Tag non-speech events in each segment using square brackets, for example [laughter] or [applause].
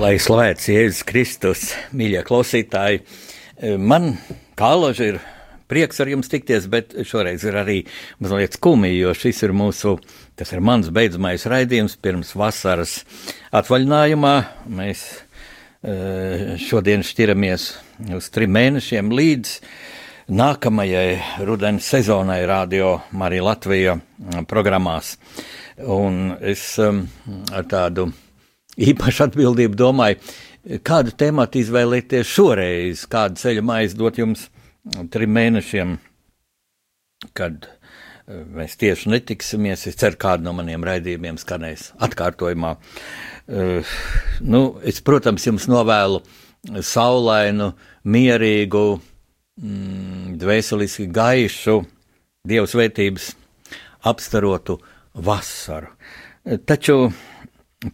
Lai slavēts Jēzus Kristus, mīļie klausītāji, man kā alaži ir prieks ar jums tikties, bet šoreiz ir arī mazliet skumji, jo šis ir mūsu, tas ir mans beidzamais raidījums pirms vasaras atvaļinājumā. Mēs e, šodien šķiramies uz trim mēnešiem līdz nākamajai rudens sezonai Radio Marija Latvija programmās. Un es um, ar tādu īpašu atbildību domāju, kādu tematu izvēlēties šoreiz, kādu ceļu maizi dot jums trim mēnešiem, kad eh, mēs tieši netiksimies. Es ceru, kādu no maniem raidījumiem skanēs atkārtojumā. Uh, nu, es, protams, jums novēlu saulainu, mierīgu, mm, dvēseliski gaišu, dievsvētības apstarotu vasaru. Taču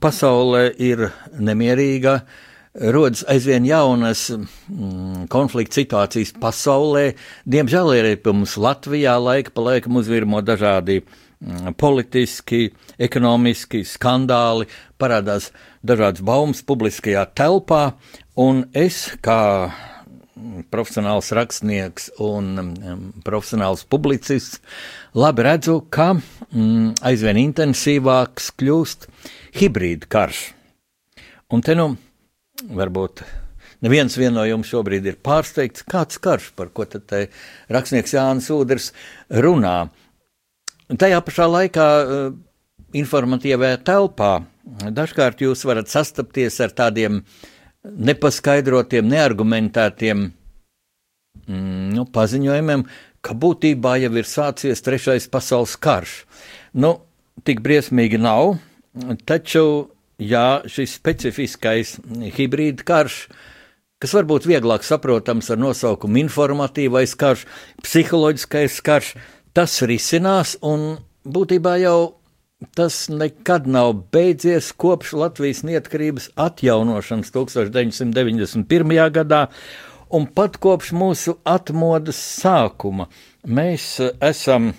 pasaule ir nemierīga, rodas aizvien jaunas mm, konflikta situācijas pasaulē. Diemžēl arī pie mums Latvijā laika pa laikam uzvirmo dažādi mm, politiski, ekonomiski skandāli, parādās dažādas baumas publiskajā telpā, un es kā profesionāls rakstnieks un um, profesionāls publicists, labi redzu, ka mm, aizvien intensīvāks kļūst hibrīda karš. Un te nu varbūt neviens no jums šobrīd ir pārsteigts, kāds karš, par ko tad rakstnieks Jānis Udrs runā. Tajā pašā laikā uh, informatīvajā telpā dažkārt jūs varat sastapties ar tādiem nepaskaidrotiem, neargumentētiem mm, nu, paziņojumiem, ka būtībā jau ir sācies trešais pasaules karš. Nu, tik briesmīgi nav, Taču, jā, šis specifiskais hibrīda karš, kas varbūt vieglāk saprotams ar nosaukumu informatīvais karš, psiholoģiskais karš, tas risinās un būtībā jau tas nekad nav beidzies kopš Latvijas neatkarības atjaunošanas 1991. gadā, un pat kopš mūsu atmodas sākuma mēs esam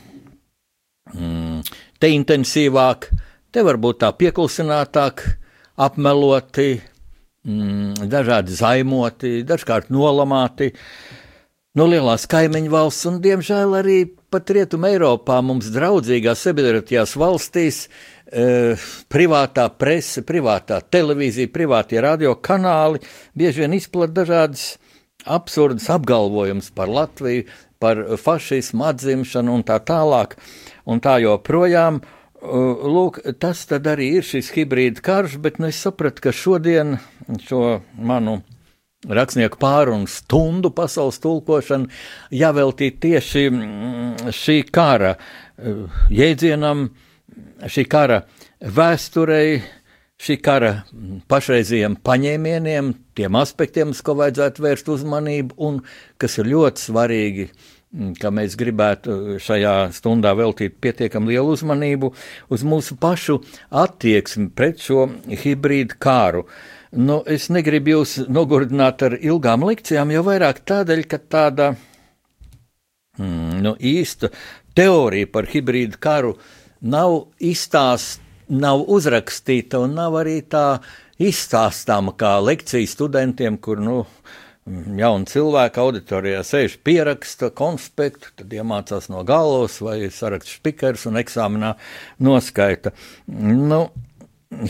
mm, te intensīvāk Te var būt tā pieklusinātāk, apmeloti, mm, dažādi zaimoti, dažkārt nolamāti no lielās kaimiņu valsts, un diemžēl arī pat Rietumē Eiropā mums draudzīgās sabiedrotajās valstīs e, privātā prese, privātā televīzija, privātie radiokanāli bieži vien izplata dažādas absurdas apgalvojumus par Latviju, par fašismu atzimšanu un tā tālāk, un tā joprojām. Lūk, tas arī ir šis hibrīda karš, bet nu, es sapratu, ka šodien šo manu rakstnieku pārunu stundu pasaules tulkošanu jāveltīt tieši mm, šī kara jēdzienam, šī kara vēsturei, šī kara pašreizējiem paņēmieniem, tiem aspektiem, uz ko vajadzētu vērst uzmanību un kas ir ļoti svarīgi Mm, ka mēs gribētu šajā stundā veltīt pietiekami lielu uzmanību uz mūsu pašu attieksmi pret šo hibrīdu kāru. Nu, es negribu jūs nogurdināt ar ilgām lekcijām, jau vairāk tādēļ, ka tāda mm, nu, īsta teorija par hibrīdu karu nav izstāstīta, nav uzrakstīta un nav arī tā izstāstāma kā lekcija studentiem, kur, nu, jauni cilvēki auditorijā sēž pieraksta konspektu, tad iemācās no galvas vai saraksta spikers un eksāmenā noskaita. Nu,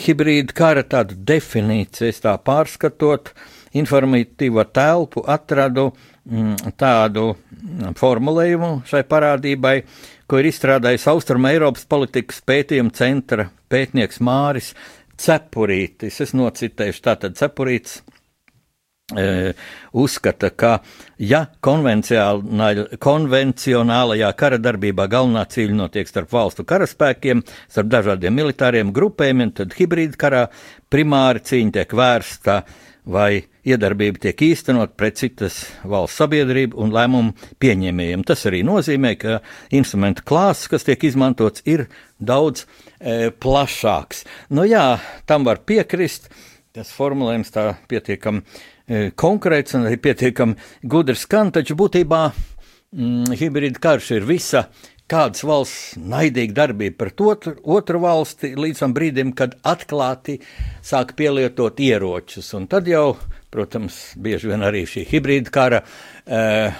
hibrīda kara tādu definīciju, tā pārskatot, informatīvo telpu atradu mm, tādu formulējumu šai parādībai, ko ir izstrādājis Austrum Eiropas politikas pētījuma centra pētnieks Māris Cepurītis. Es nocitēšu tātad Cepurītis uzskata, ka ja konvencionālajā kara darbībā galvenā cīņa notiek starp valstu karaspēkiem, starp dažādiem militāriem grupējumiem, tad hibrīda karā primāri cīņa tiek vērsta vai iedarbība tiek īstenot pret citas valsts sabiedrību un lēmumu pieņēmējiem. Tas arī nozīmē, ka instrumentu klāsts, kas tiek izmantots, ir daudz e, plašāks. Nu jā, tam var piekrist. Tas formulējums tā pietiekami E, konkrēts un arī pietiekami gudrs skan, taču būtībā mm, hibrīda karš ir visa kādas valsts naidīga darbība pret otru, otru valsti līdz tam brīdim, kad atklāti sāk pielietot ieročus. Un tad jau, protams, bieži vien arī šī hibrīda kara eh,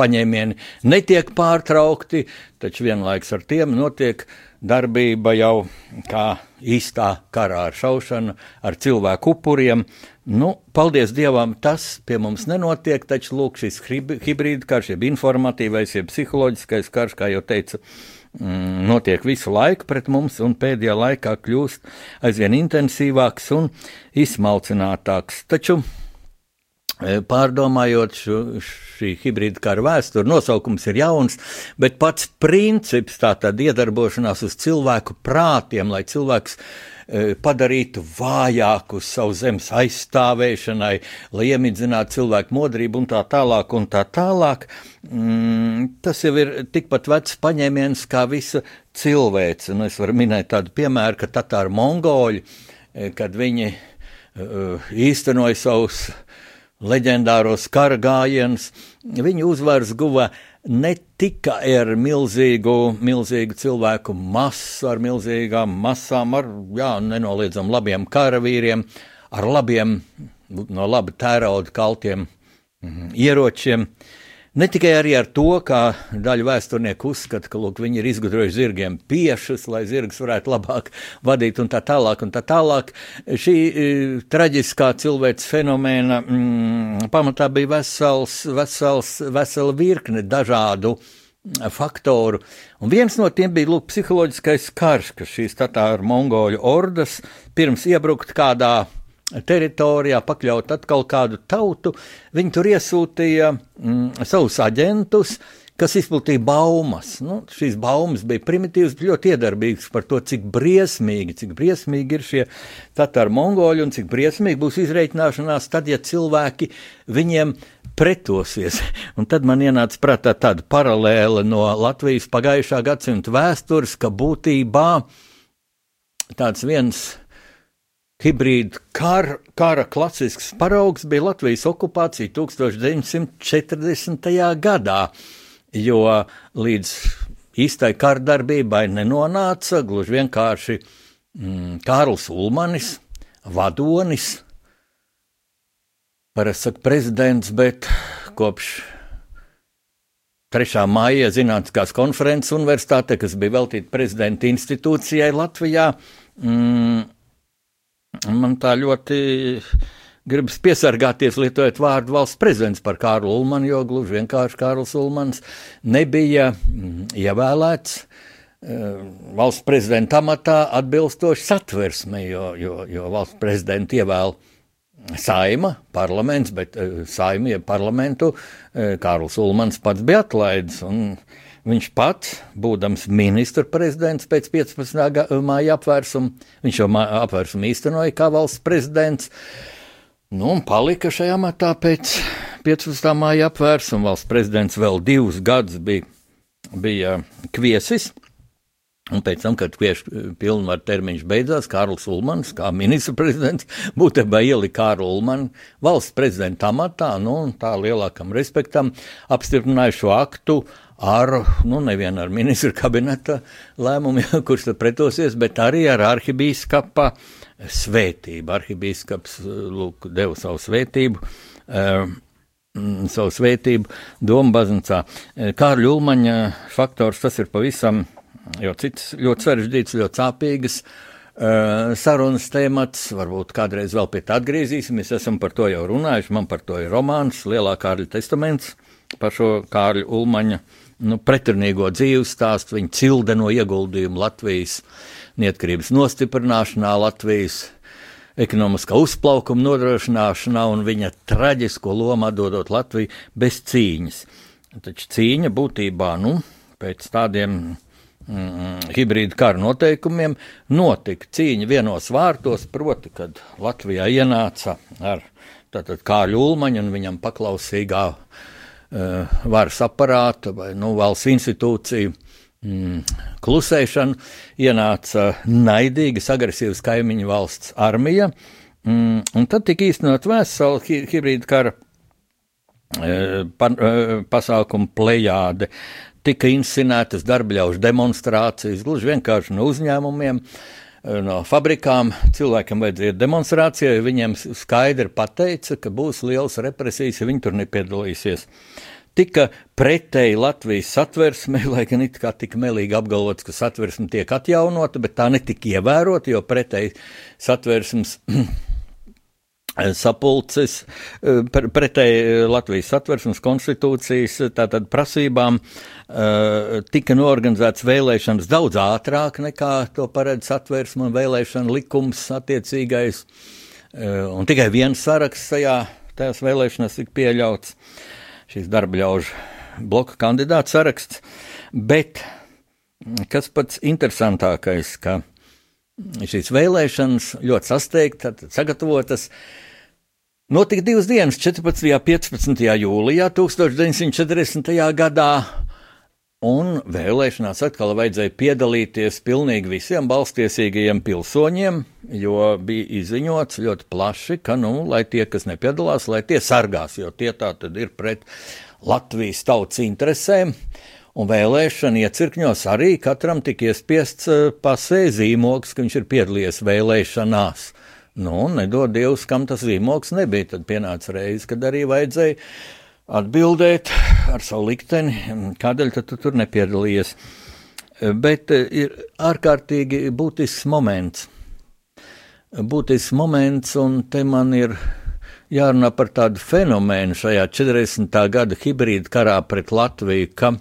paņēmieni netiek pārtraukti, taču vienlaiks ar tiem notiek darbība jau kā īstā karā ar šaušanu, ar cilvēku upuriem. Nu, paldies Dievam, tas pie mums nenotiek, taču lūk, šis hibrīda karš, jeb informatīvais, jeb psiholoģiskais karš, kā jau teicu, mm, notiek visu laiku pret mums, un pēdējā laikā kļūst aizvien intensīvāks un izsmalcinātāks. Taču, pārdomājot šo, šī hibrīda kara vēsturi, nosaukums ir jauns, bet pats princips, tā tad iedarbošanās uz cilvēku prātiem, lai cilvēks E, padarītu vājāku savu zemes aizstāvēšanai, lai iemidzinātu cilvēku modrību un tā tālāk un tā tālāk. Mm, tas jau ir tikpat vecs paņēmiens kā visa cilvēce. Un es varu minēt tādu piemēru, ka tatāri mongoļi, e, kad viņi uh, īstenoja savus leģendāros kara gājienus, viņi uzvaras guva ne tikai ar milzīgu, milzīgu cilvēku masu, ar milzīgām masām, ar jā, nenoliedzam labiem karavīriem, ar labiem, no labi tērauda kaltiem mm, ieročiem. Ne tikai ar to, kā daļa vēsturnieku uzskata, ka lūk, viņi ir izgudrojuši zirgiem piešus, lai zirgs varētu labāk vadīt un tā tālāk. Un tā tālāk. Šī e, traģiskā cilvēks fenomēna mm, pamatā bija vesels, vesels, vesela virkne dažādu faktoru. Un viens no tiem bija lūk, psiholoģiskais karš, ka šīs tatāru mongoļu ordas pirms iebrukt kādā teritorijā, pakļaut atkal kādu tautu, viņi tur iesūtīja mm, savus aģentus, kas izplatīja baumas. Nu, šīs baumas bija primitīvas, bet ļoti iedarbīgas par to, cik briesmīgi, cik briesmīgi ir šie tatāri mongoļi un cik briesmīgi būs izreikināšanās tad, ja cilvēki viņiem pretosies. [laughs] Un tad man ienāca prātā tāda paralēle no Latvijas pagājušā gadsimta vēstures, ka būtībā tāds viens Hibrīda kara, kara klasisks paraugs bija Latvijas okupācija 1940. gadā, jo līdz īstai kardarbībai nenonāca gluži vienkārši mm, Kārls Ulmanis, vadonis, parasti saka prezidents, bet kopš 3. maija Zinātniskās konferences universitāte, kas bija veltīta prezidenta institūcijai Latvijā, mm, Man tā ļoti gribas piesargāties, lietojot vārdu valsts prezidents par Kārlu Ulmanu, jo gluži vienkārši Kārls Ulmans nebija mm, ievēlēts eh, valsts prezidenta amatā atbilstoši satversmei, jo, jo, jo valsts prezidentu ievēl saima, parlaments, bet eh, saima, ja parlamentu eh, Kārls Ulmans pats bija atlaidis. Viņš pats, būdams ministra prezidents pēc 15. māja apvērsuma, viņš jau apvērsumu īstenoja kā valsts prezidents, nu, un palika šajā matā pēc 15. māja apvērsuma. Valsts prezidents vēl divus gadus bija, bija kviesis. Un pēc tam, kad kviešu pilnvaru termiņš beidzās, Kārls Ulmans, kā ministra prezidents, [laughs] būtībā ielika Kārlu Ulmanu valsts prezidenta amatā, nu, un tā lielākam respektam apstiprināja šo aktu ar, nu, nevienu ar ministra kabineta lēmumu, [laughs] kurš tad pretosies, bet arī ar arhibīskapa svētību. Arhibīskaps, lūk, deva savu svētību. Uh, savu svētību Doma baznīcā. Kārļa Ulmaņa faktors tas ir pavisam jau cits ļoti sarežģīts, ļoti sāpīgs. Uh, sarunas temats, varbūt kādreiz vēl pie tā atgriezīsimies. Esam par to jau runājuši. Man par to ir romāns, Lielā Kārļa testaments par šo Kārļa Ulmaņa nu, pretrunīgo dzīves stāstu, viņa cildeno ieguldījumu Latvijas neatkarības nostiprināšanā, Latvijas ekonomiskā uzplaukuma nodrošināšanā un viņa traģisko lomu atdodot Latviju bez cīņas. Taču cīņa būtībā, nu, pēc tādiem mm, hibrīda kara noteikumiem notika cīņa vienos vārtos, proti, kad Latvijā ienāca ar tātad Kāļu Ulmaņu un viņam paklausīgā uh, varas aparāta vai nu, valsts institūciju mm, klusēšanu, ienāca naidīgas, agresīvas kaimiņu valsts armija, mm, un tad tika īstenot vesela hi hibrīda kara uh, pa, uh, pasākumu plejāde. Tika inscenētas darbļaužu demonstrācijas, gluži vienkārši no uzņēmumiem, no fabrikām. Cilvēkiem vajadzēja demonstrācijai, viņiem skaidri pateica, ka būs liels represijas, ja viņi tur nepiedalīsies. Tika pretēji Latvijas satversmei, lai gan it kā tika melīgi apgalvots, ka satversme tiek atjaunota, bet tā netika ievērota, jo pretēji satversmes [clears throat] sapulces, pretēji Latvijas satversmes konstitūcijas tātad prasībām tika norganizēts vēlēšanas daudz ātrāk nekā to paredz satversme un vēlēšana likums attiecīgais, un tikai viens saraksts tajā, tajās vēlēšanās tika pieļauts šīs darba ļaužu bloka kandidātu saraksts. Bet kas pats interesantākais, ka šīs vēlēšanas ļoti sasteigti, sagatavotas. Notika divas dienas, 14. un 15. jūlijā 1940. gadā, un vēlēšanās atkal vajadzēja piedalīties pilnīgi visiem balstiesīgajiem pilsoņiem, jo bija izziņots ļoti plaši, ka, nu, lai tie, kas nepiedalās, lai tie sargās, jo tie tā tad ir pret Latvijas tautas interesēm. Un vēlēšana iecirkņos arī katram tika iespiests eh, pasē zīmogs, ka viņš ir piedalījies vēlēšanās. Nu, nedod Dievs, kam tas zīmogs nebija. Tad pienāca reize, kad arī vajadzēja atbildēt ar savu likteni, kādēļ tu tur nepiedalījies. Bet eh, ir ārkārtīgi būtisks moments. Būtisks moments, un te man ir jārunā par tādu fenomenu šajā 40. gada hibrīda karā pret Latviju, ka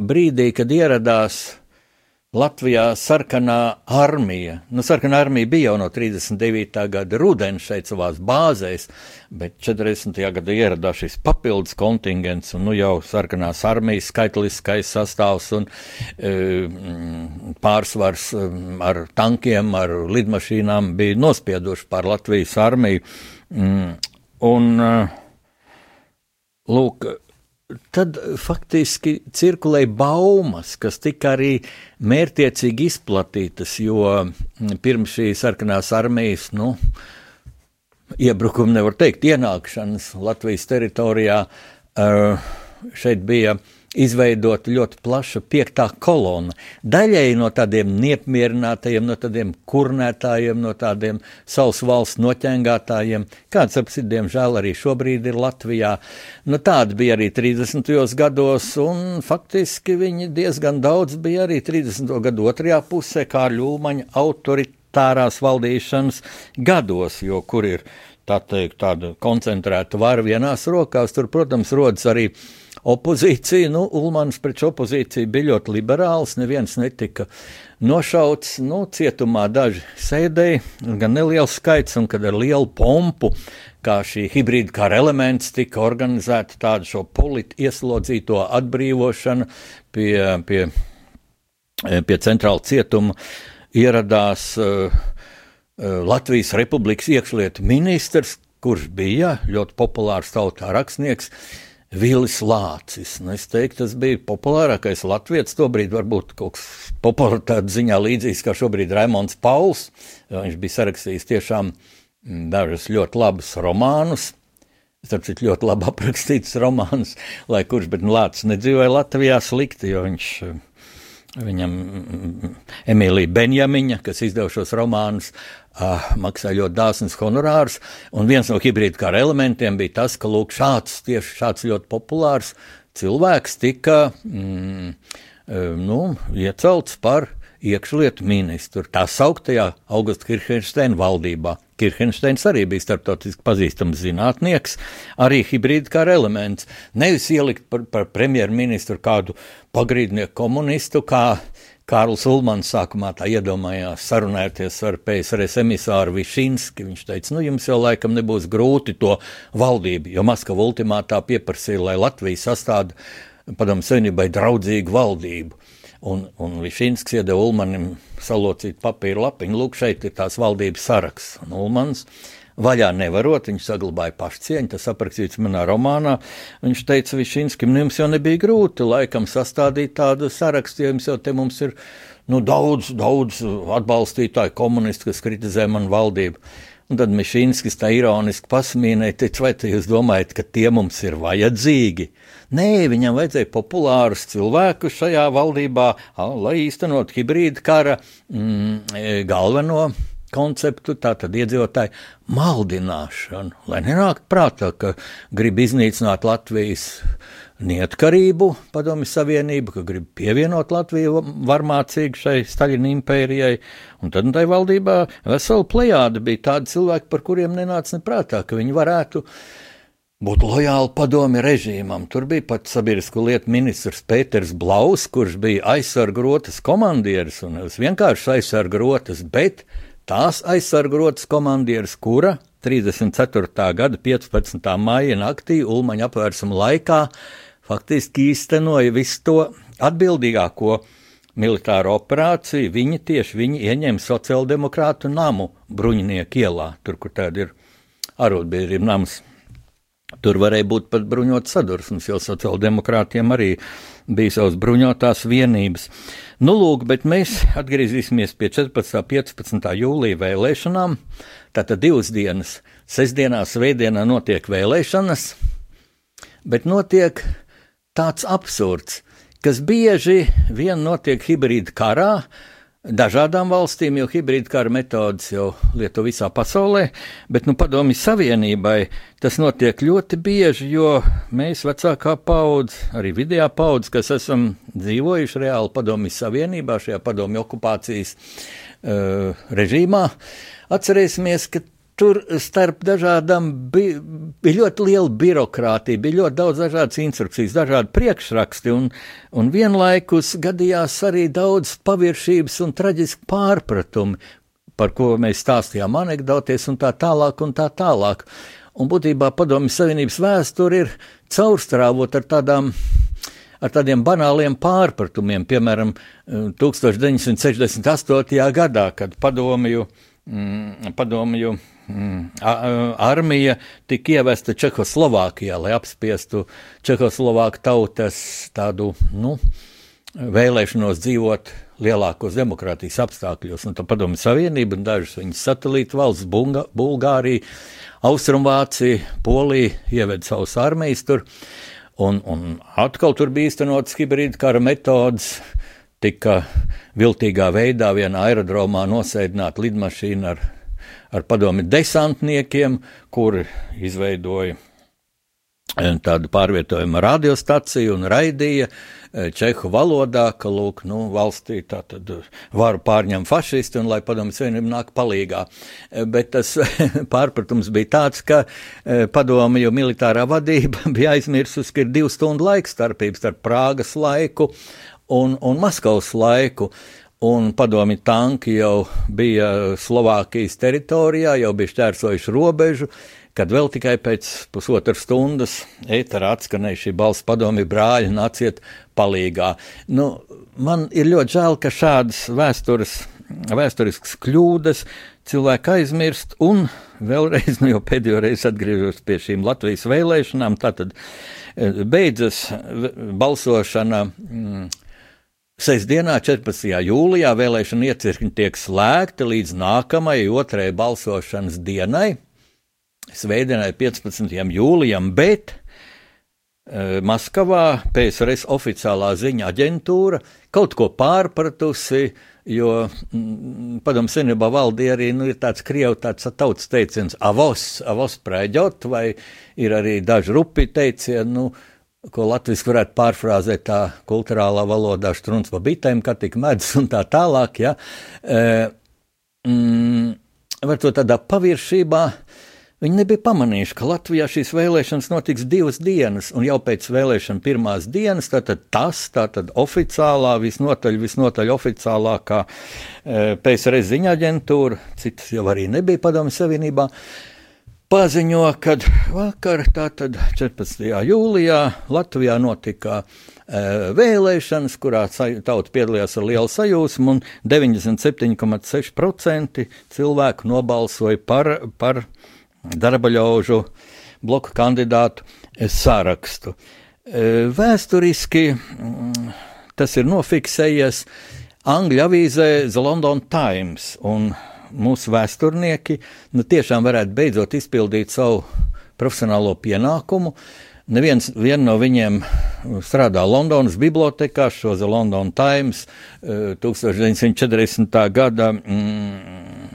brīdī, kad ieradās Latvijā sarkanā armija. Nu, sarkanā armija bija jau no 39. gada rudens šeit savās bāzēs, bet 40. gadā ieradās šis papildus kontingents, un nu jau sarkanās armijas skaitliskais sastāvs un e, pārsvars e, ar tankiem, ar lidmašīnām bija nospieduši pār Latvijas armiju. Mm, un, e, lūk, tad faktiski cirkulēja baumas, kas tika arī mērķiecīgi izplatītas, jo pirms šīs sarkanās armijas, nu, iebrukuma nevar teikt, ienākšanas Latvijas teritorijā, uh, šeit bija izveidota ļoti plaša piektā kolona. Daļai no tādiem neapmierinātajiem, no tādiem kurnētājiem, no tādiem savas valsts noķengātājiem, kāds apsit, diemžēl, arī šobrīd ir Latvijā. Nu, tādi bija arī 30. gados, un faktiski viņi diezgan daudz bija arī 30. gadu otrajā pusē, kā ļūmaņa autoritārās valdīšanas gados, jo kur ir tā teikt, tāda koncentrēta vara vienās rokās, tur, protams, rodas arī opozīcija, nu, Ulmans pret opozīciju bija ļoti liberāls, neviens netika nošauts, nu, cietumā daži sēdēja, gan neliels skaits, un kad ar lielu pompu, kā šī hibrīda kara elements, tika organizēta tāda šo politi ieslodzīto atbrīvošana pie, pie, pie centrāla cietuma, ieradās uh, Latvijas Republikas iekšlietu ministrs, kurš bija ļoti populārs tautā rakstnieks, uh, Vilis Lācis. Nu, es teiktu, tas bija populārākais latviečs. Tobrīd varbūt kaut kas popularitātes ziņā līdzīgs kā šobrīd Raimons Pauls. Viņš bija sarakstījis tiešām mm, dažus ļoti labus romānus. Starp citu, ļoti labi aprakstīts romāns, lai kurš, bet nu, Lācis nedzīvoja Latvijā slikti, jo viņš Viņam Emīlija Benjamiņa, kas izdeva šos romānus, uh, maksāja ļoti dāsnas honorārus. Un viens no hibrīda kara elementiem bija tas, ka lūk, šāds, tieši šāds ļoti populārs cilvēks tika mm, nu, iecelts par iekšlietu ministru tā sauktajā Augusta Kirchensteina valdībā. Kirchensteins arī bija starptautiski pazīstams zinātnieks, arī hibrīda kara elements. Nevis ielikt par, par premjerministru kādu pagrīdnieku komunistu, kā Kārls Ulmans sākumā tā iedomājās sarunāties ar PSRS emisāru Višinski. Viņš teica, nu jums jau laikam nebūs grūti to valdību, jo Maskava ultimātā pieprasīja, lai Latvija sastāda padomu savienībai draudzīgu valdību. Un, un Višinskis iedeva Ulmanim salocīt papīra lapiņu. Lūk, šeit ir tās valdības saraksts. Un Ulmans vaļā nevarot, viņš saglabāja pašcieņu, tas aprakstīts manā romānā. Viņš teica Višinskim, nu jums jau nebija grūti laikam sastādīt tādu sarakstu, jo jums jau te mums ir nu, daudz, daudz atbalstītāju komunisti, kas kritizē manu valdību. Un tad Mišinskis tā ironiski pasmīnēja, teica, vai jūs domājat, ka tie mums ir vajadzīgi? Nē, viņam vajadzēja populārus cilvēkus šajā valdībā, lai īstenot hibrīda kara mm, e, galveno konceptu, tātad iedzīvotāju maldināšanu, lai nenāk prātā, ka grib iznīcināt Latvijas neatkarību, padomju savienību, ka grib pievienot Latviju varmācīgi šai Staļina impērijai, un tad tai valdībā vesela plejāda bija tādi cilvēki, par kuriem nenāca neprātā, ka viņi varētu būt lojāli padomi režīmam. Tur bija pat sabiedrisko lietu ministrs Pēters Blaus, kurš bija aizsargrotas komandieris, un nevis vienkārši aizsargrotas, bet tās aizsargrotas komandieris, kura 34. gada 15. maija naktī Ulmaņa apvērsuma laikā faktiski īstenoja visu to atbildīgāko militāro operāciju. Viņi tieši viņi ieņēma sociāldemokrātu namu Bruņinieku ielā, tur, kur tāda ir arotbiedrība nams. Tur varēja būt pat bruņots sadursmes, jo sociāldemokrātiem arī bija savas bruņotās vienības. Nu, lūk, bet mēs atgriezīsimies pie 14. un 15. jūlija vēlēšanām. Tātad divas dienas, sestdienā, svētdienā notiek vēlēšanas, bet notiek tāds absurds, kas bieži vien notiek hibrīda karā. Dažādām valstīm jau hibrīda kara metodas jau lieto visā pasaulē, bet nu padomju savienībai tas notiek ļoti bieži, jo mēs vecākā paudze, arī vidējā paudze, kas esam dzīvojuši reāli padomju savienībā, šajā padomju okupācijas uh, režīmā, atcerēsimies, ka tur starp dažādām bija, bija ļoti liela birokrātija, bija ļoti daudz dažādas instrukcijas, dažādi priekšraksti, un, un vienlaikus gadījās arī daudz paviršības un traģiski pārpratumi, par ko mēs stāstījām anekdoties un tā tālāk un tā tālāk. Un būtībā padomju savienības vēsture ir caurstrāvot ar tādām ar tādiem banāliem pārpratumiem, piemēram, 1968. gadā, kad padomju, mm, padomju Mm. armija tika ievesta Čehoslovākijā, lai apspiestu Čehoslovāku tautas tādu, nu, vēlēšanos dzīvot lielākos demokrātijas apstākļos, un tā padomju savienība un dažas viņas satelīta valsts, Bunga, Bulgārija, Austrumvācija, Polija ieved savus armijas tur, un, un atkal tur bija īstenotas hibrīda kara metodas, tika viltīgā veidā vienā aerodromā nosēdināta lidmašīna ar ar padomi desantniekiem, kuri izveidoja eh, tādu pārvietojumu radiostaciju un raidīja eh, čehu valodā, ka, lūk, nu, valstī tā tad varu pārņem fašisti un lai padomu savienība nāk palīgā. Eh, bet tas [laughs] pārpratums bija tāds, ka padomju militārā vadība [laughs] bija aizmirsusi, ka ir divu stundu laika starpības starp Prāgas laiku un, un Maskavas laiku un padomi tanki jau bija Slovākijas teritorijā, jau bija šķērsojuši robežu, kad vēl tikai pēc pusotras stundas ēterā atskanēja šī balss padomi brāļi, nāciet palīgā. Nu, man ir ļoti žēl, ka šādas vēstures, vēsturiskas kļūdas cilvēki aizmirst, un vēlreiz, nu jau pēdējo reizi atgriežos pie šīm Latvijas vēlēšanām, tātad eh, beidzas balsošana. Mm, Sestdienā, 14. jūlijā, vēlēšana iecirkņi tiek slēgta līdz nākamajai otrajai balsošanas dienai, Svētdienai, 15. jūlijam, bet e, Maskavā PSRS oficiālā ziņa aģentūra kaut ko pārpratusi, jo mm, padomu senībā valdīja arī nu, tāds krievu tāds tautas teiciens avos, avos prēģot, vai ir arī daži rupi teicieni, nu, ko latviešu varētu pārfrāzēt tā kultūrālā valodā, strūns pa bitēm, kā tik medus un tā tālāk. Ja. E, mm, var to tādā paviršībā, Viņi nebija pamanījuši, ka Latvijā šīs vēlēšanas notiks divas dienas, un jau pēc vēlēšana pirmās dienas tātad tas, tātad oficiālā, visnotaļ, visnotaļ oficiālākā e, PSR ziņa aģentūra, citas jau arī nebija Padomju Savienībā, paziņo, ka vakar, tātad 14. jūlijā, Latvijā notika uh, vēlēšanas, kurā tauta piedalījās ar lielu sajūsmu, un 97,6% cilvēku nobalsoja par, par darba ļaužu bloku kandidātu sārakstu. Uh, vēsturiski mm, tas ir nofiksējies Angļu avīzē The London Times. Un mūsu vēsturnieki nu, tiešām varētu beidzot izpildīt savu profesionālo pienākumu. Neviens no viņiem strādā Londonas bibliotekā, šo The London Times 1940. Eh, gada mm,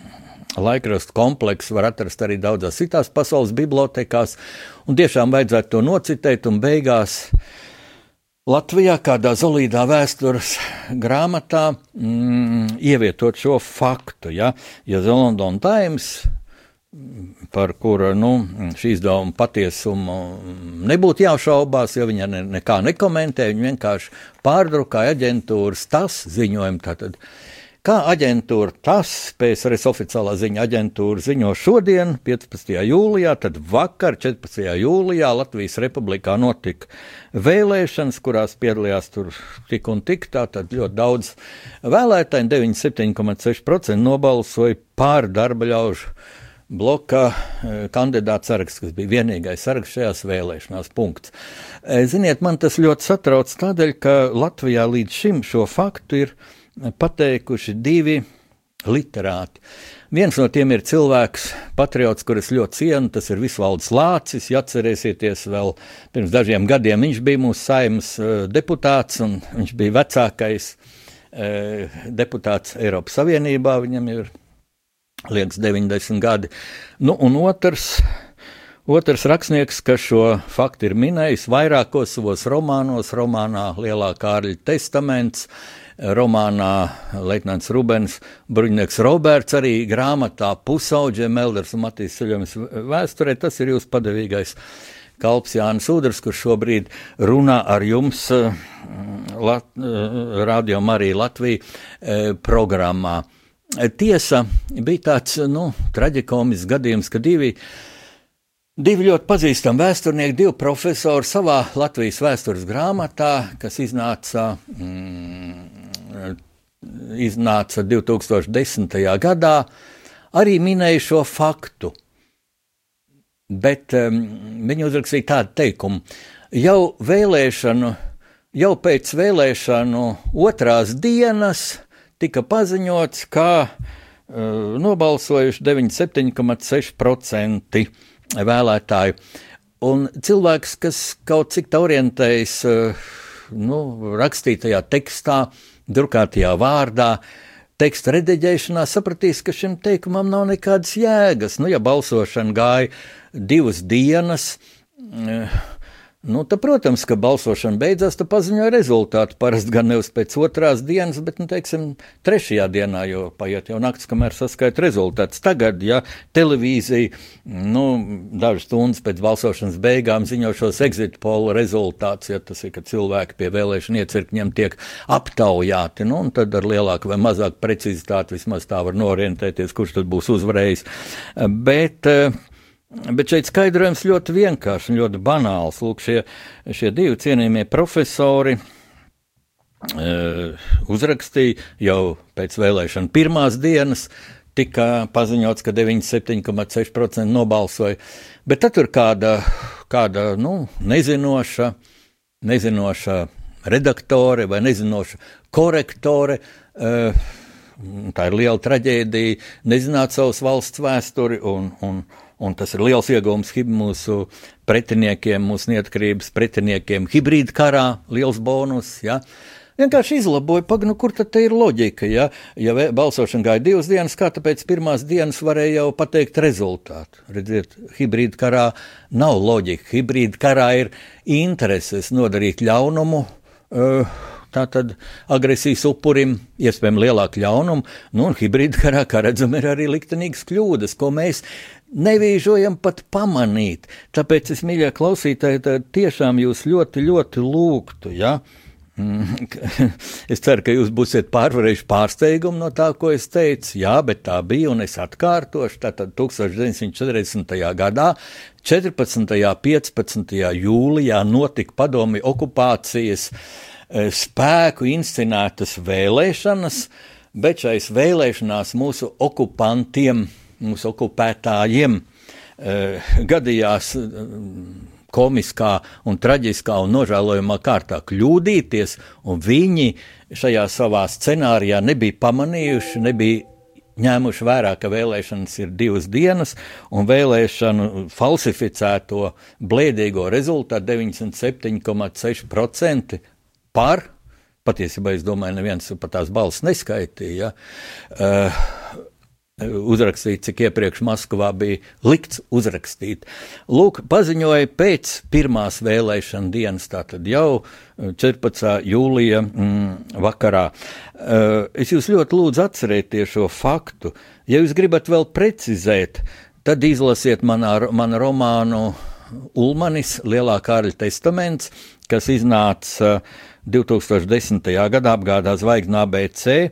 laikrakstu kompleksu var atrast arī daudzās citās pasaules bibliotekās, un tiešām vajadzētu to nocitēt un beigās uh, Latvijā kādā zelīdā vēstures grāmatā mm, ievietot šo faktu, ja, ja The London Times, par kura nu, šī izdevuma patiesumu nebūtu jāšaubās, jo viņa ne, nekā nekomentē, viņa vienkārši pārdrukāja aģentūras tas ziņojumu. Tātad, Kā aģentūra tas, PSRS oficiālā ziņa aģentūra ziņo šodien, 15. jūlijā, tad vakar, 14. jūlijā Latvijas Republikā notika vēlēšanas, kurās piedalījās tur tik un tik, tātad ļoti daudz vēlētāju, 97,6% nobalsoja pār darba ļaužu bloka eh, kandidāts saraksts, kas bija vienīgais saraksts šajās vēlēšanās. Punkts. Eh, ziniet, man tas ļoti satrauc tādēļ, ka Latvijā līdz šim šo faktu ir pateikuši divi literāti. Viens no tiem ir cilvēks, patriots, kurus ļoti cienu, tas ir Visvalds Lācis. Ja atcerēsieties, vēl pirms dažiem gadiem viņš bija mūsu saimnes uh, deputāts, un viņš bija vecākais uh, deputāts Eiropas Savienībā. Viņam ir liekas 90 gadi. Nu, un otrs. Otrs rakstnieks, kas šo faktu ir minējis vairākos savos romānos, romānā Lielā Kārļa testaments, romānā Leitnants Rubens, Bruņnieks Roberts, arī grāmatā Pusauģe, Melders un Matīs Ceļojums vēsturē. Tas ir jūsu padevīgais kalps Jānis Udrs, kurš šobrīd runā ar jums Lat, Radio Marija Latvija eh, programmā. Tiesa bija tāds nu, traģikomisks gadījums, ka divi uh, Divi ļoti pazīstami vēsturnieki, divi profesori savā Latvijas vēstures grāmatā, kas iznāca, mm, iznāca 2010. gadā, arī minēja šo faktu. Bet um, viņi uzrakstīja tādu teikumu, jau vēlēšanu, jau pēc vēlēšanu otrās dienas tika paziņots, ka uh, nobalsojuši 97,6% vēlētāju. Un cilvēks, kas kaut cik orientējas eh, nu, rakstītajā tekstā, drukātajā vārdā, teksta rediģēšanā, sapratīs, ka šim teikumam nav nekādas jēgas. Nu, ja balsošana gāja divas dienas, eh, Nu, tad, protams, ka balsošana beidzās, tad paziņoja rezultātu. Parasti gan nevis pēc otrās dienas, bet, nu, teiksim, trešajā dienā, jo paiet jau naktis, kamēr saskaita rezultāts. Tagad, ja televīzija, nu, dažas stundas pēc balsošanas beigām ziņo šos exit polu rezultātus, ja tas ir, ka cilvēki pie vēlēšana iecirkņiem tiek aptaujāti, nu, un tad ar lielāku vai mazāku precizitāti vismaz tā var norientēties, kurš tad būs uzvarējis. Bet, Bet šeit skaidrojums ļoti vienkāršs un ļoti banāls. Lūk, šie, šie divi cienījamie profesori uh, uzrakstīja jau pēc vēlēšana pirmās dienas, tika paziņots, ka 97,6% nobalsoja. Bet tad tur kāda, kāda nu, nezinoša, nezinoša redaktore vai nezinoša korektore. Uh, tā ir liela traģēdija, nezināt savas valsts vēsturi un, un, Un tas ir liels iegūms mūsu pretiniekiem, mūsu neatkarības pretiniekiem. Hibrīda karā liels bonus. Ja? Vienkārši izlaboja, pagaidi, nu, kur tad ir loģika. Ja, ja balsošana gāja divas dienas, kā tāpēc pirmās dienas varēja jau pateikt rezultātu. Redziet, hibrīda karā nav loģika. Hibrīda karā ir intereses nodarīt ļaunumu. Uh, tātad agresijas upurim iespējami lielāku ļaunumu. Nu, un hibrīda karā, kā redzam, ir arī liktenīgas kļūdas, ko mēs nevīžojam pat pamanīt. Tāpēc es, mīļie klausītāji, tiešām jūs ļoti, ļoti lūgtu, ja? Mm, [laughs] es ceru, ka jūs būsiet pārvarējuši pārsteigumu no tā, ko es teicu. Jā, bet tā bija, un es atkārtošu. Tātad 1940. gadā, 14. un 15. jūlijā notika padomi okupācijas eh, spēku inscenētas vēlēšanas, bet šais vēlēšanās mūsu okupantiem, mūsu okupētājiem eh, gadījās komiskā un traģiskā un nožēlojamā kārtā kļūdīties, un viņi šajā savā scenārijā nebija pamanījuši, nebija ņēmuši vērā, ka vēlēšanas ir divas dienas, un vēlēšanu falsificēto blēdīgo rezultātu 97,6% par. Patiesībā es domāju, neviens pat tās balss neskaitīja. Uh, uzrakstīt, cik iepriekš Maskavā bija likts uzrakstīt. Lūk, paziņoja pēc pirmās vēlēšana dienas, tātad jau 14. Eh, jūlija mm, vakarā. Uh, es jūs ļoti lūdzu atcerēties šo faktu. Ja jūs gribat vēl precizēt, tad izlasiet manā, manu romānu Ulmanis, Lielā Kārļa testaments, kas iznāca uh, 2010. gadā apgādā zvaigznā ABC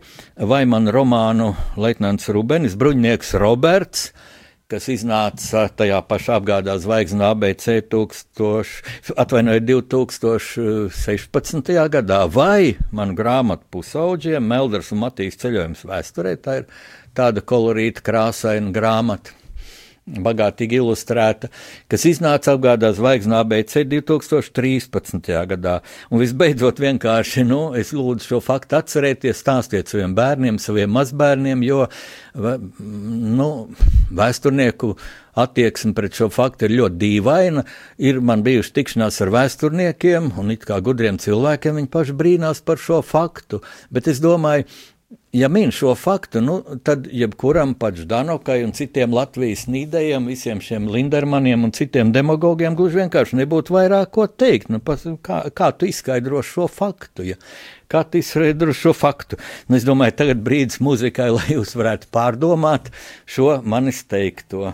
vai man romānu Leitnants Rubenis, bruņnieks Roberts, kas iznāca tajā pašā apgādā zvaigznā ABC 1000, atvainojiet, 2016. gadā, vai man grāmatu pusauģiem Melders un Matīs ceļojums vēsturē, tā ir tāda kolorīta krāsaina grāmata bagātīgi ilustrēta, kas iznāca apgādā zvaigznā ABC 2013. gadā. Un visbeidzot, vienkārši, nu, es lūdzu šo faktu atcerēties, stāstiet saviem bērniem, saviem mazbērniem, jo, nu, vēsturnieku attieksme pret šo faktu ir ļoti dīvaina. Ir man bijuši tikšanās ar vēsturniekiem, un it kā gudriem cilvēkiem viņi paši brīnās par šo faktu, bet es domāju, ja min šo faktu, nu, tad jebkuram pats Danokai un citiem Latvijas nīdējiem, visiem šiem Lindermaniem un citiem demagogiem gluži vienkārši nebūtu vairāk ko teikt. Nu, pas, kā, kā tu izskaidro šo faktu? Ja? Kā tu izskaidro šo faktu? Nu, es domāju, tagad brīdis muzikai, lai jūs varētu pārdomāt šo manis teikto.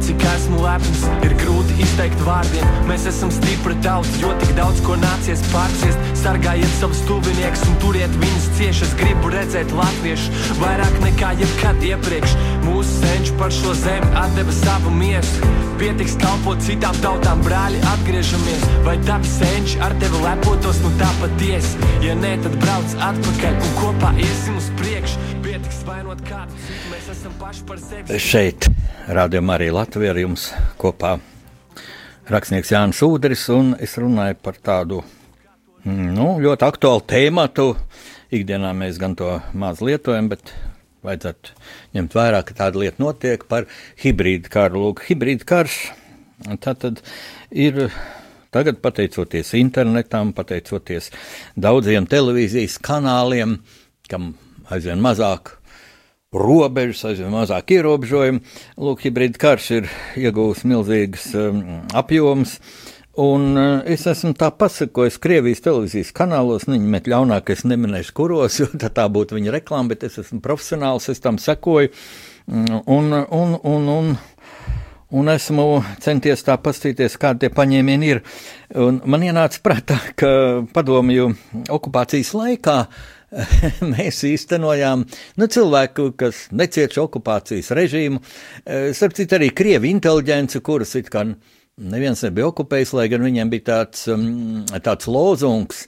Cik esmu lepns, ir grūti izteikt vārdiem. Mēs esam stipri tauts, jo tik daudz ko nācies pārciest. Sargājiet savus tuviniekus un turiet viņus cieši. Es gribu redzēt latviešu vairāk nekā jebkad iepriekš. Mūsu senči par šo zemi atdeva savu miesu. Pietiks kalpot citām tautām, brāļi, atgriežamies. Vai tavi senči ar tevi lepotos, nu tā patiesi? Ja nē, tad brauc atpakaļ un kopā iesim uz priekšu. Šeit, rādījumā arī Latvija ar jums kopā rakstnieks Jānis Udris, un es runāju par tādu mm, nu, ļoti aktuālu tēmatu. Ikdienā mēs gan to maz lietojam, bet vajadzētu ņemt vērā, ka tāda lieta notiek par hibrīdu karu. Lūk, hibrīdu karš tā tad ir. Tagad, pateicoties internetam, pateicoties daudziem televīzijas kanāliem, kam aizvien mazāk robežas, aizvien mazāk ierobežojumu. Lūk, hibrīda karš ir iegūst milzīgas um, apjoms. Un uh, es esmu tā pasakojis Krievijas televīzijas kanālos, nu, viņi met ļaunāk, es neminēšu kuros, [laughs] jo tā, būtu viņa reklāma, bet es esmu profesionāls, es tam sekoju. Mm, un, un, un, un, un esmu centies tā paskatīties, kādi tie paņēmieni ir. Un man ienāca prātā, ka padomju okupācijas laikā [laughs] mēs īstenojām nu, cilvēku, kas necieš okupācijas režīmu, starp citu arī krievi inteliģence, kuras it kā neviens nebija okupējis, lai gan viņiem bija tāds, um, tāds lozungs.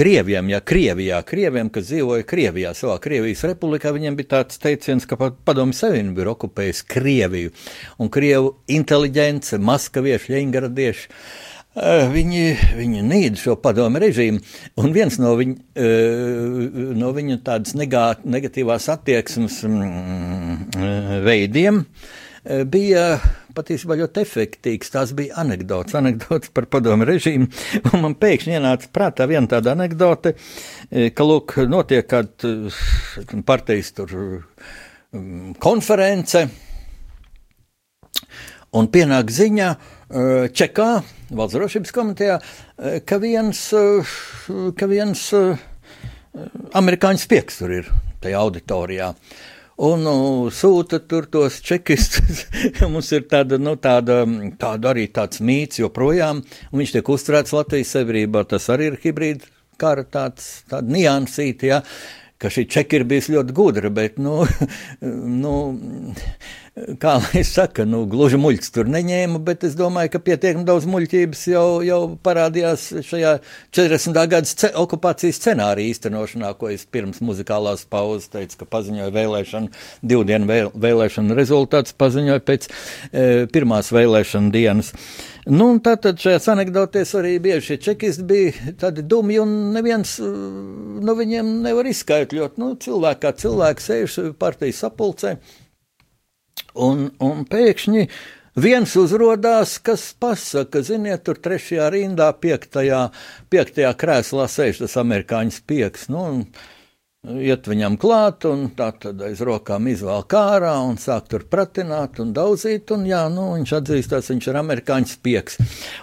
Krieviem, ja Krievijā, Krieviem, kas dzīvoja Krievijā, savā Krievijas republikā, viņiem bija tāds teiciens, ka padomju savienība ir okupējusi Krieviju, un Krievu inteliģence, maskavieši, ļengradieši, eh, viņi, viņi nīd šo padomu režīmu, un viens no, viņ, eh, no viņu tādas negatīvās attieksmes mm, veidiem eh, bija patiesībā ļoti efektīvs. Tās bija anekdotas, anekdotas par padomu režīmu. Un man pēkšņi ienāca prātā viena tāda anekdote, ka, lūk, notiek kāda partijas tur mm, konference, un pienāk ziņa e, Čekā, valsts drošības komitejā, ka viens, ka viens amerikāņu spieks tur ir tajā auditorijā un nu, sūta tur tos čekistus. [laughs] Mums ir tāda, nu, tāda, tāda arī tāds mīts joprojām, viņš tiek uzturēts Latvijas sabiedrībā. Tas arī ir hibrīda kara tāds, tāda niansīta, ja, ka šī čeka ir bijusi ļoti gudra, bet, nu, [laughs] nu kā lai [laughs] saka, nu, gluži muļķis tur neņēma, bet es domāju, ka pietiekami daudz muļķības jau, jau parādījās šajā 40. gada okupācijas scenārija īstenošanā, ko es pirms muzikālās pauzes teicu, ka paziņoju vēlēšanu, divu dienu vēl, vēlēšanu rezultātus paziņoju pēc e, pirmās vēlēšana dienas. Nu, tātad šajās anekdotēs arī bieži šie čekisti bija tādi dumi, un neviens no viņiem nevar izskaidrot. Nu, cilvēki kā cilvēki sēž partijas sapulcē, Un, un pēkšņi viens uzrādās, kas pasaka, ziniet, tur trešajā rindā, piektajā, piektajā krēslā sēž tas amerikāņu spieks. Nu, Iet viņam klāt, un tā tad aiz rokām izvēl kārā un sāk tur pratināt un daudzīt, un jā, nu, viņš atzīstās, viņš ir amerikāņu spieks.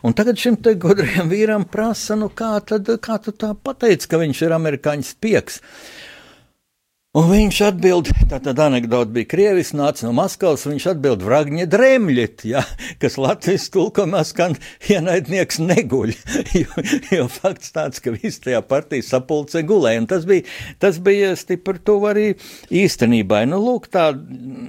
Un tagad šim te gudrajam vīram prasa, nu kā tad, kā tu tā pateici, ka viņš ir amerikāņu spieks? Un viņš atbild, tā tad anekdote bija Krievis, nāca no Maskavas, viņš atbild Vragņa dremļet, ja, kas Latvijas tulkomā skan ienaidnieks neguļ, [laughs] jo, jo fakts tāds, ka viss tajā partijas sapulce gulēja, un tas bija, tas bija stipri tuvu arī īstenībai. Nu, lūk, tā,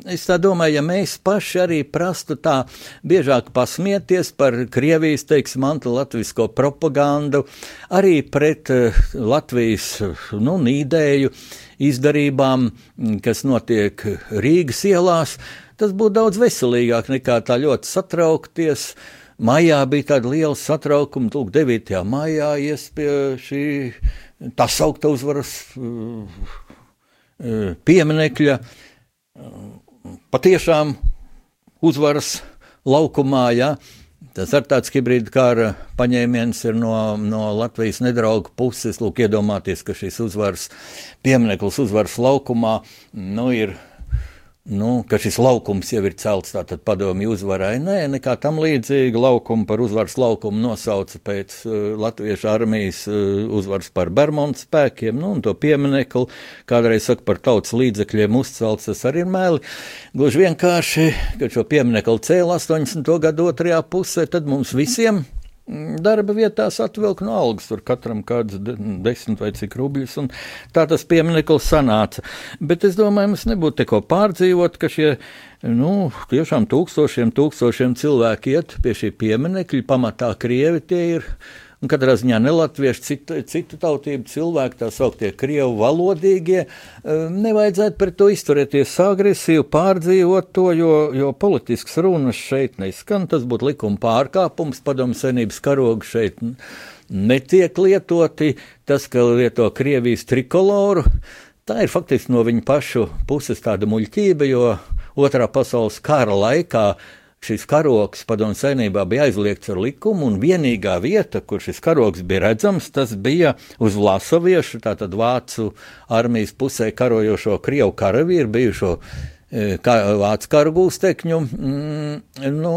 es tā domāju, ja mēs paši arī prastu tā biežāk pasmieties par Krievijas, teiksim, antilatvisko propagandu, arī pret uh, Latvijas, nu, nīdēju, izdarībām, kas notiek Rīgas ielās, tas būtu daudz veselīgāk nekā tā ļoti satraukties. Maijā bija tāda liela satraukuma, lūk, 9. maijā ies pie šī tā saukta uzvaras uh, uh, pieminekļa. Patiešām uzvaras laukumā, ja, Tas ar tāds hibrīda kara paņēmiens ir no, no Latvijas nedrauga puses. Lūk, iedomāties, ka šis uzvaras piemineklis uzvaras laukumā nu, ir nu, ka šis laukums jau ir celts tātad padomju uzvarai. Nē, nekā tam līdzīga laukuma par uzvaras laukumu nosauca pēc uh, Latviešu armijas uh, uzvaras par Bermudu spēkiem, nu, un to pieminekli kādreiz saka par tautas līdzekļiem uzcelts, tas arī ir mēli. Gluži vienkārši, kad šo pieminekli cēlā 80. gadu otrajā pusē, tad mums visiem darba vietās atvilka no algas, tur katram kāds desmit vai cik rubļus, un tā tas piemineklis sanāca. Bet es domāju, mums nebūtu te ko pārdzīvot, ka šie, nu, tiešām tūkstošiem, tūkstošiem cilvēki iet pie šī pieminekļa, pamatā krievi tie ir un katrā ziņā nelatviešu, citu, citu tautību cilvēki, tā sauktie krievu valodīgie, eh, nevajadzētu pret to izturēties agresīvi, pārdzīvot to, jo, jo politisks runas šeit neskan, tas būtu likuma pārkāpums, padomu senības karogu šeit netiek lietoti, tas, ka lieto Krievijas trikoloru, tā ir faktiski no viņu pašu puses tāda muļķība, jo otrā pasaules kara laikā šis karoks padomu saimnībā bija aizliegts ar likumu, un vienīgā vieta, kur šis karoks bija redzams, tas bija uz Vlasoviešu, tātad vācu armijas pusē karojošo Krievu karavīru, bijušo e, kā, vācu karu gūstekņu mm, nu,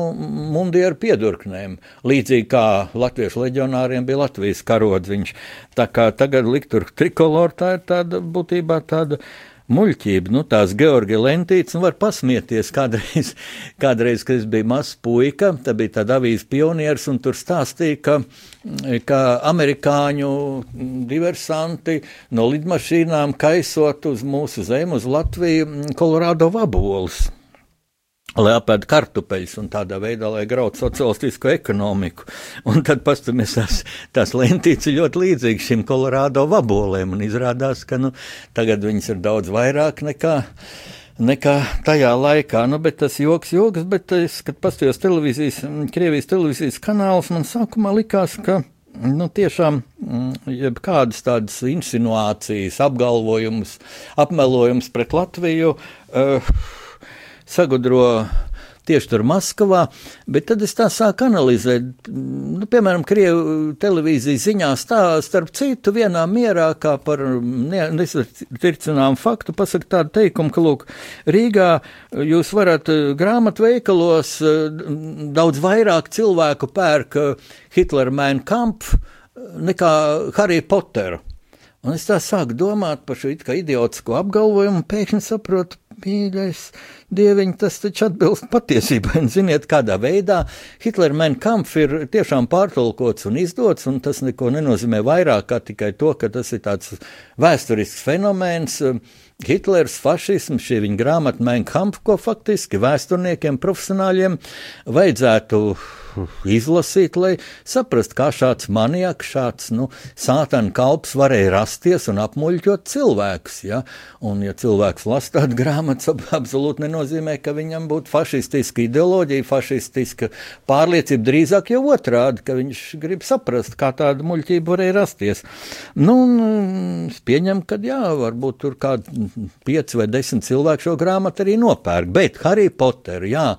mundieru piedurknēm. Līdzīgi kā latviešu leģionāriem bija Latvijas karodziņš. Tā kā tagad likt tur trikoloru, tā ir tāda būtībā tāda muļķība, nu, tās Georgi Lentītes, un var pasmieties kādreiz, [laughs] kādreiz, kad es biju mazs puika, tad bija tāda avīze pionieris, un tur stāstīja, ka, ka amerikāņu diversanti no lidmašīnām kaisot uz mūsu zemi, uz Latviju, Kolorādo vabolus lai apēd kartupeļus un tādā veidā, lai grautu sociālistisko ekonomiku. Un tad pastamies tās, tās lentītes ir ļoti līdzīgas šim Kolorādo vabolēm, un izrādās, ka nu, tagad viņas ir daudz vairāk nekā. Nekā tajā laikā, nu, bet tas joks, joks, bet es, kad paskatījos televīzijas, Krievijas televīzijas kanālus, man sākumā likās, ka, nu, tiešām, jebkādas tādas insinuācijas, apgalvojumus, apmelojumus pret Latviju, uh, sagudro tieši tur Maskavā, bet tad es tā sāku analizēt, nu, piemēram, Krievu televīzijas ziņās tā, starp citu, vienā mierā, kā par nesatircinām faktu, pasaka tādu teikumu, ka, lūk, Rīgā jūs varat eh, grāmatveikalos eh, daudz vairāk cilvēku pērk eh, Hitlera Mein Kampf nekā Harry Potteru. Un es tā sāku domāt par šo it kā idiotisko apgalvojumu, pēkšņi saprotu, mīļais, dieviņ, tas taču atbilst patiesībai. Ziniet, kādā veidā Hitlera Mein Kampf ir tiešām pārtulkots un izdots, un tas neko nenozīmē vairāk kā tikai to, ka tas ir tāds vēsturisks fenomens. Hitlers, fašisms, šī viņa grāmata Mein Kampf, ko faktiski vēsturniekiem, profesionāļiem vajadzētu izlasīt, lai saprastu, kā šāds maniaks, šāds nu, sātana kalps varēja rasties un apmuļķot cilvēkus. Ja? Un, ja cilvēks lasa tādu grāmatu, absolūti nenozīmē, ka viņam būtu fašistiska ideoloģija, fašistiska pārliecība. Drīzāk jau otrādi, ka viņš grib saprast, kā tāda muļķība varēja rasties. Nu, es pieņemu, ka jā, varbūt tur kādi pieci vai desmit cilvēki šo grāmatu arī nopērk, bet Harry Potter, jā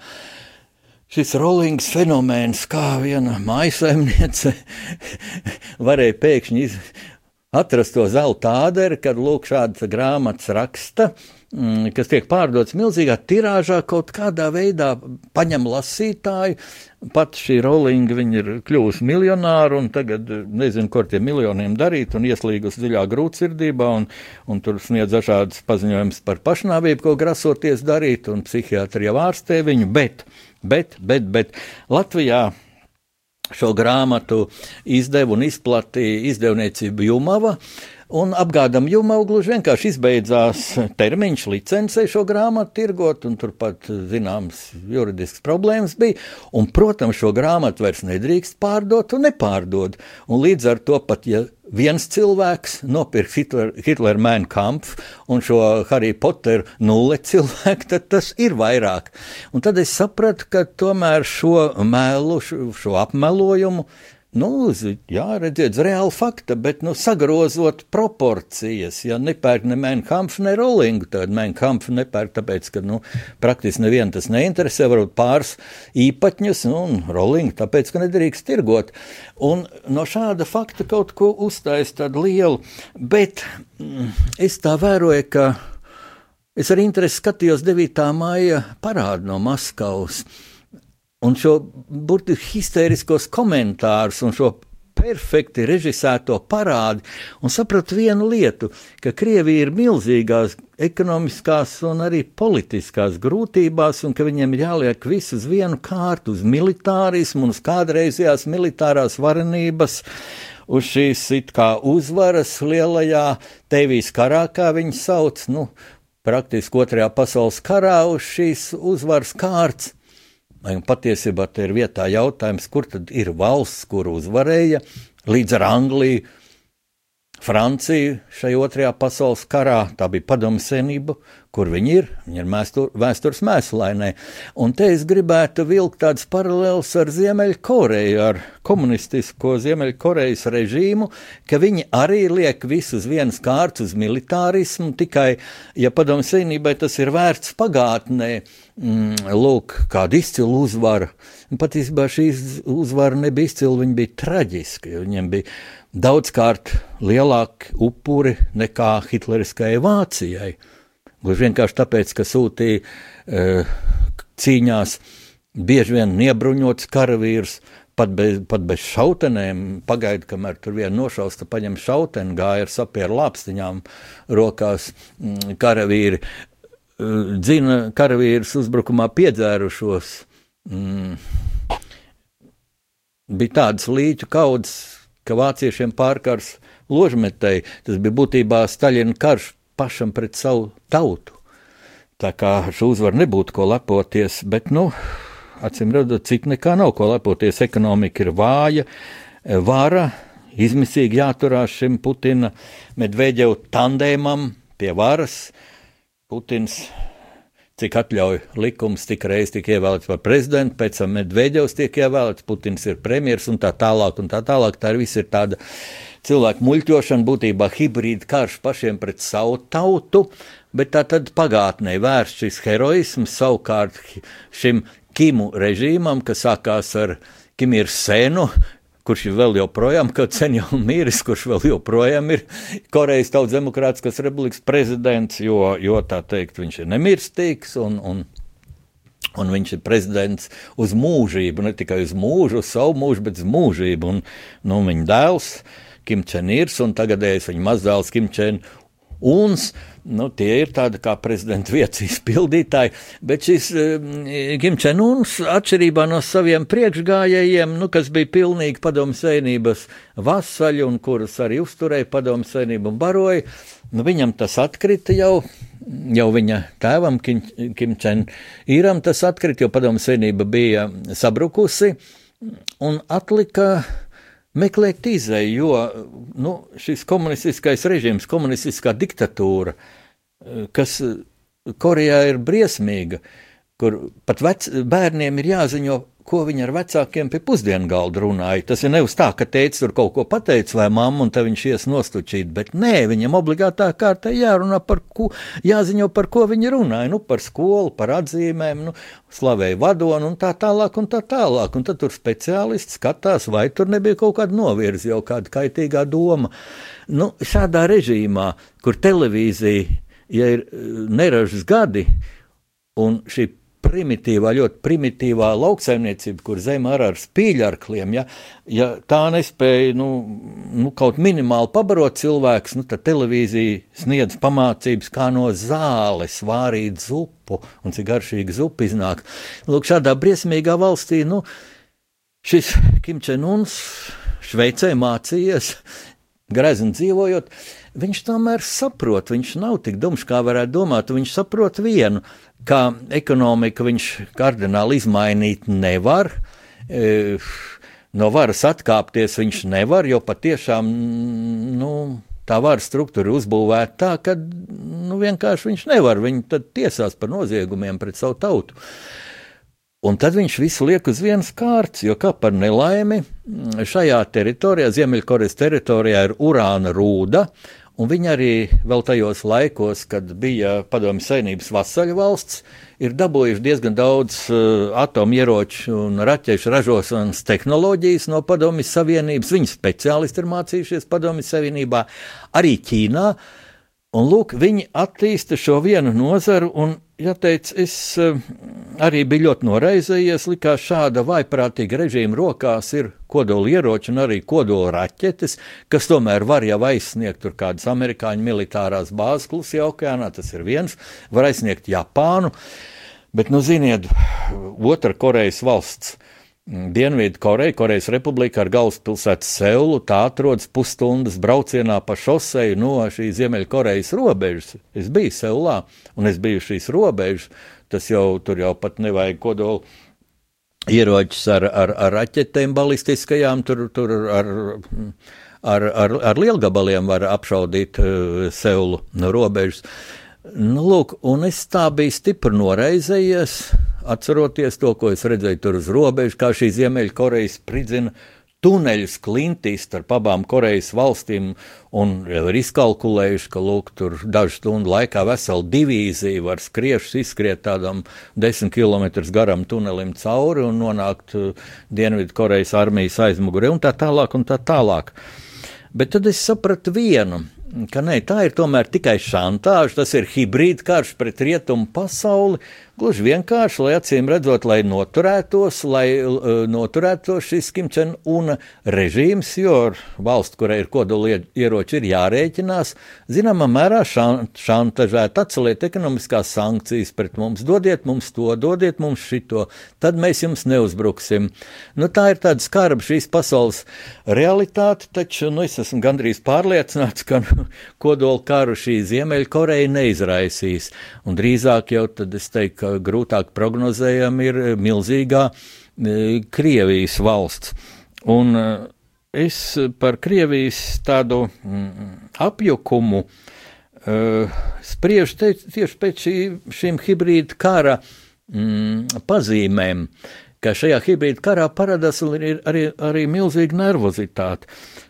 šis rolings fenomens, kā viena maisaimniece [laughs] varēja pēkšņi iz, atrast to zelta āderi, kad lūk šādas grāmatas raksta, mm, kas tiek pārdots milzīgā tirāžā, kaut kādā veidā paņem lasītāju. Pat šī Rolinga ir kļuvusi miljonāra, un tagad nezinu, ko ar tiem miljoniem darīt, un ieslīgus dziļā grūtsirdībā, un, un tur sniedz dažādas paziņojumus par pašnāvību, ko grasoties darīt, un psihiatri jau ārstē viņu, bet Bet, bet, bet Latvijā šo grāmatu izdeva un izplatīja izdevniecība Jumava. Un apgādam Jumavu gluži vienkārši izbeidzās termiņš licencei šo grāmatu tirgot, un turpat zināms juridisks problēmas bija. Un, protams, šo grāmatu vairs nedrīkst pārdot un nepārdod. Un līdz ar to pat, ja viens cilvēks nopirks Hitler, Hitler Mein Kampf un šo Harry Potter nulle cilvēku, tad tas ir vairāk. Un tad es sapratu, ka tomēr šo mēlu, šo, šo apmelojumu Nu, jā, redziet, reāli fakta, bet nu, sagrozot proporcijas. Ja nepērk ne Menkampfu, ne Rolingu, tad Menkampfu nepērk, tāpēc, ka nu, praktiski nevienu tas neinteresē, varbūt pāris īpatņus, nu, un Rolingu, tāpēc, ka nedrīkst tirgot. Un no šāda fakta kaut ko uztais tādu lielu, bet mm, es tā vēroju, ka es ar interesi skatījos 9. maija parādu no Maskavas un šo burtiski histēriskos komentārus un šo perfekti režisēto parādi un sapratu vienu lietu, ka Krievija ir milzīgās ekonomiskās un arī politiskās grūtībās, un ka viņiem jāliek viss uz vienu kārtu, uz militārismu un uz kādreizējās militārās varenības, uz šīs it kā uzvaras lielajā tevijas karā, kā viņi sauc, nu, praktiski otrajā pasaules karā uz šīs uzvaras kārtas. Un patiesībā te ir vietā jautājums, kur tad ir valsts, kur uzvarēja līdz ar Angliju, Franciju šajā otrajā pasaules karā. Tā bija padomu senība, kur viņi ir. Viņi ir mēstur, vēstures mēslainē. Un te es gribētu vilkt tādas paralēlas ar Ziemeļkoreju, ar komunistisko Ziemeļkorejas režīmu, ka viņi arī liek visu uz vienas kārtas, uz militārismu, tikai, ja padomu senībai tas ir vērts pagātnē, mm, lūk, kāda izcila uzvara. Patiesībā šī uzvara nebija izcila, viņa bija traģiska. Viņiem bija daudzkārt lielāki upuri nekā Hitleriskajai Vācijai. Gluži vienkārši tāpēc, ka sūtīja e, cīņās bieži vien niebruņots karavīrs, pat bez, pat bez šautenēm. Pagaidi, kamēr tur viena nošausta, paņem šauteni, gāja ar sapieru lāpstiņām rokās mm, karavīri. Dzina karavīrus uzbrukumā piedzērušos. Mm, bija tādas līķu kaudzes, ka vāciešiem pārkars ložmetēji. Tas bija būtībā Staļina karš pašam pret savu tautu. Tā kā šo uzvaru nebūtu ko lepoties, bet, nu, acīm redzot, cik nekā nav ko lepoties. Ekonomika ir vāja, vara, izmisīgi jāturās šim Putina Medveģevu tandēmam pie varas. Putins, cik atļauj likums, tik reiz tika ievēlēts par prezidentu, pēc tam Medveģevs tiek ievēlēts, Putins ir premjers un tā tālāk un tā tālāk. Tā viss ir tāda cilvēku muļķošana, būtībā hibrīda karš pašiem pret savu tautu, bet tā tad pagātnē vērsts šis heroisms savukārt šim Kimu režīmam, kas sākās ar Kimu Senu, kurš ir vēl joprojām, kaut sen jau miris, kurš vēl joprojām ir Korejas Tautas Demokrātiskās Republikas prezidents, jo, jo tā teikt, viņš ir nemirstīgs un, un, un viņš ir prezidents uz mūžību, ne tikai uz mūžu, uz savu mūžu, bet uz mūžību. Un, nu, viņa dēls Kimčēns un tagadējais viņa mazdēls Kimčēns. Nu, tie ir tādi kā prezidenta vietas izpildītāji, bet šis Kimčēns, atšķirībā no saviem priekšgājējiem, nu, kas bija pilnīgi padomu sēnības vasaļi un kurus arī uzturēja padomu sēnību un baroja, nu, viņam tas atkrita jau. Jau viņa tēvam, Kimčēnam, tas atkrita, jo padomu sēnība bija sabrukusi, un atlika meklēt izēju, jo nu, šis komunistiskais režīms, komunistiskā diktatūra, eh, kas eh, Korejā ir briesmīga, kur pat vec, bērniem ir jāziņo ko viņi ar vecākiem pie pusdienu galda runāja. Tas ir nevis tā, ka teicis tur kaut ko pateicis vai mamma, un te viņš ies nostučīt, bet nē, viņam obligātā kārtā jārunā par ko, jāziņo par ko viņi runāja, nu par skolu, par atzīmēm, nu, slavēja vadonu un tā tālāk un tā tālāk, un tad tur speciālists skatās, vai tur nebija kaut kāda novirzi, jau kāda kaitīgā doma. Nu, šādā režīmā, kur televīzija, ja ir eh, neražas gadi, un šī primitīvā, ļoti primitīvā lauksaimniecība, kur zeme ar, ar spīļarkliem, ja, ja tā nespēja nu, nu, kaut minimāli pabarot cilvēks, nu, tad televīzija sniedz pamācības, kā no zāles vārīt zupu un cik garšīga zupa iznāk. Lūk, šādā briesmīgā valstī, nu, šis Kimčenuns Šveicē mācījies, grezni dzīvojot, viņš tomēr saprot, viņš nav tik dumšs, kā varētu domāt, viņš saprot vienu, ka ekonomiku viņš kardināli izmainīt nevar. E, no varas atkāpties viņš nevar, jo patiešām nu, tā varas struktūra uzbūvēta tā, ka nu, vienkārši viņš nevar. Viņi tad tiesās par noziegumiem pret savu tautu. Un tad viņš visu liek uz vienas kārtas, jo kā par nelaimi šajā teritorijā, Ziemeļkorejas teritorijā, ir urāna rūda, Un viņi arī vēl tajos laikos, kad bija padomju saimnības vasaļu valsts, ir dabūjuši diezgan daudz uh, atomieroču un raķešu ražošanas tehnoloģijas no padomju savienības. Viņi speciālisti ir mācījušies padomju savienībā, arī Ķīnā. Un lūk, viņi attīsta šo vienu nozaru, un jāteic, es uh, arī biju ļoti noraizējies. Likās, šāda vaiprātīga režīma rokās ir kodoli ieroči un arī kodoli raķetes, kas tomēr var jau aizsniegt tur kādas amerikāņu militārās bāzes klusajā okeānā. Tas ir viens, var aizsniegt Japānu. Bet, nu, ziniet, otra Korejas valsts. Dienvidu Koreja, Korejas Republika ar galvaspilsētu Seulu, tā atrodas pusstundas braucienā pa šoseju no šīs Ziemeļkorejas robežas. Es biju Seulā, un es biju šīs robežas. Tas jau tur jau pat nevajag kodolu ieročus ar, ar, ar raķetēm balistiskajām, tur, tur ar, ar, ar, ar lielgabaliem var apšaudīt uh, Seulu robežas. Nu, lūk, un es tā biju stipri noraizējies, atceroties to, ko es redzēju tur uz robežas, kā šī Ziemeļkorejas spridzina tuneļus klintīs starp abām Korejas valstīm, un jau ir izkalkulējuši, ka lūk, tur dažu stundu laikā vesela divīzija var skriešus izskriet tādam desmit km garam tunelim cauri un nonākt uh, Dienvidu Korejas armijas aizmugurē un tā tālāk un tā tālāk. Bet tad es sapratu vienu, ka ne, tā ir tomēr tikai šantāža, tas ir hibrīd karš pret rietumu pasauli, Gluži vienkārši, lai acīm redzot, lai noturētos, lai uh, noturētos šis Kimčena režīms, jo valsts, kurai ir kodoli ieroči, ir jārēķinās, zināmā mērā šantažēt, atceliet ekonomiskās sankcijas pret mums, dodiet mums to, dodiet mums šito, tad mēs jums neuzbruksim. Nu, tā ir tāda skarba šīs pasaules realitāte, taču nu, es esmu gandrīz pārliecināts, ka nu, [laughs] kodola karu šī Ziemeļkoreja neizraisīs. Un drīzāk jau tad es teiktu, ka grūtāk prognozējama ir milzīgā e, Krievijas valsts. Un e, es par Krievijas tādu mm, apjukumu e, spriežu tieši pēc šī, šīm hibrīda kara mm, pazīmēm ka šajā hibrīda karā parādās arī, arī, arī milzīga nervozitāte.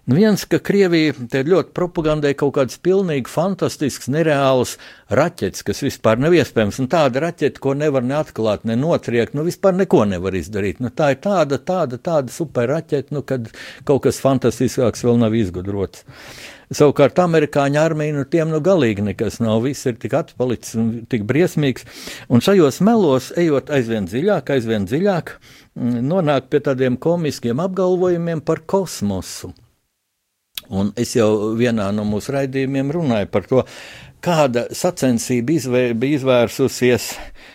Nu viens, ka Krievija ļoti propagandē kaut kādas pilnīgi fantastiskas, nereālas raķetes, kas vispār nav iespējams, un tāda raķete, ko nevar neatklāt, ne notriekt, nu vispār neko nevar izdarīt. Nu, tā ir tāda, tāda, tāda super raķete, nu, kad kaut kas fantastiskāks vēl nav izgudrots. Savukārt amerikāņu armija, nu tiem nu galīgi nekas nav, viss ir tik atpalicis un tik briesmīgs. Un šajos melos, ejot aizvien dziļāk, aizvien dziļāk, mm, nonāk pie tādiem komiskiem apgalvojumiem par kosmosu. Un es jau vienā no mūsu raidījumiem runāju par to, kāda sacensība izvēr, bija izvērsusies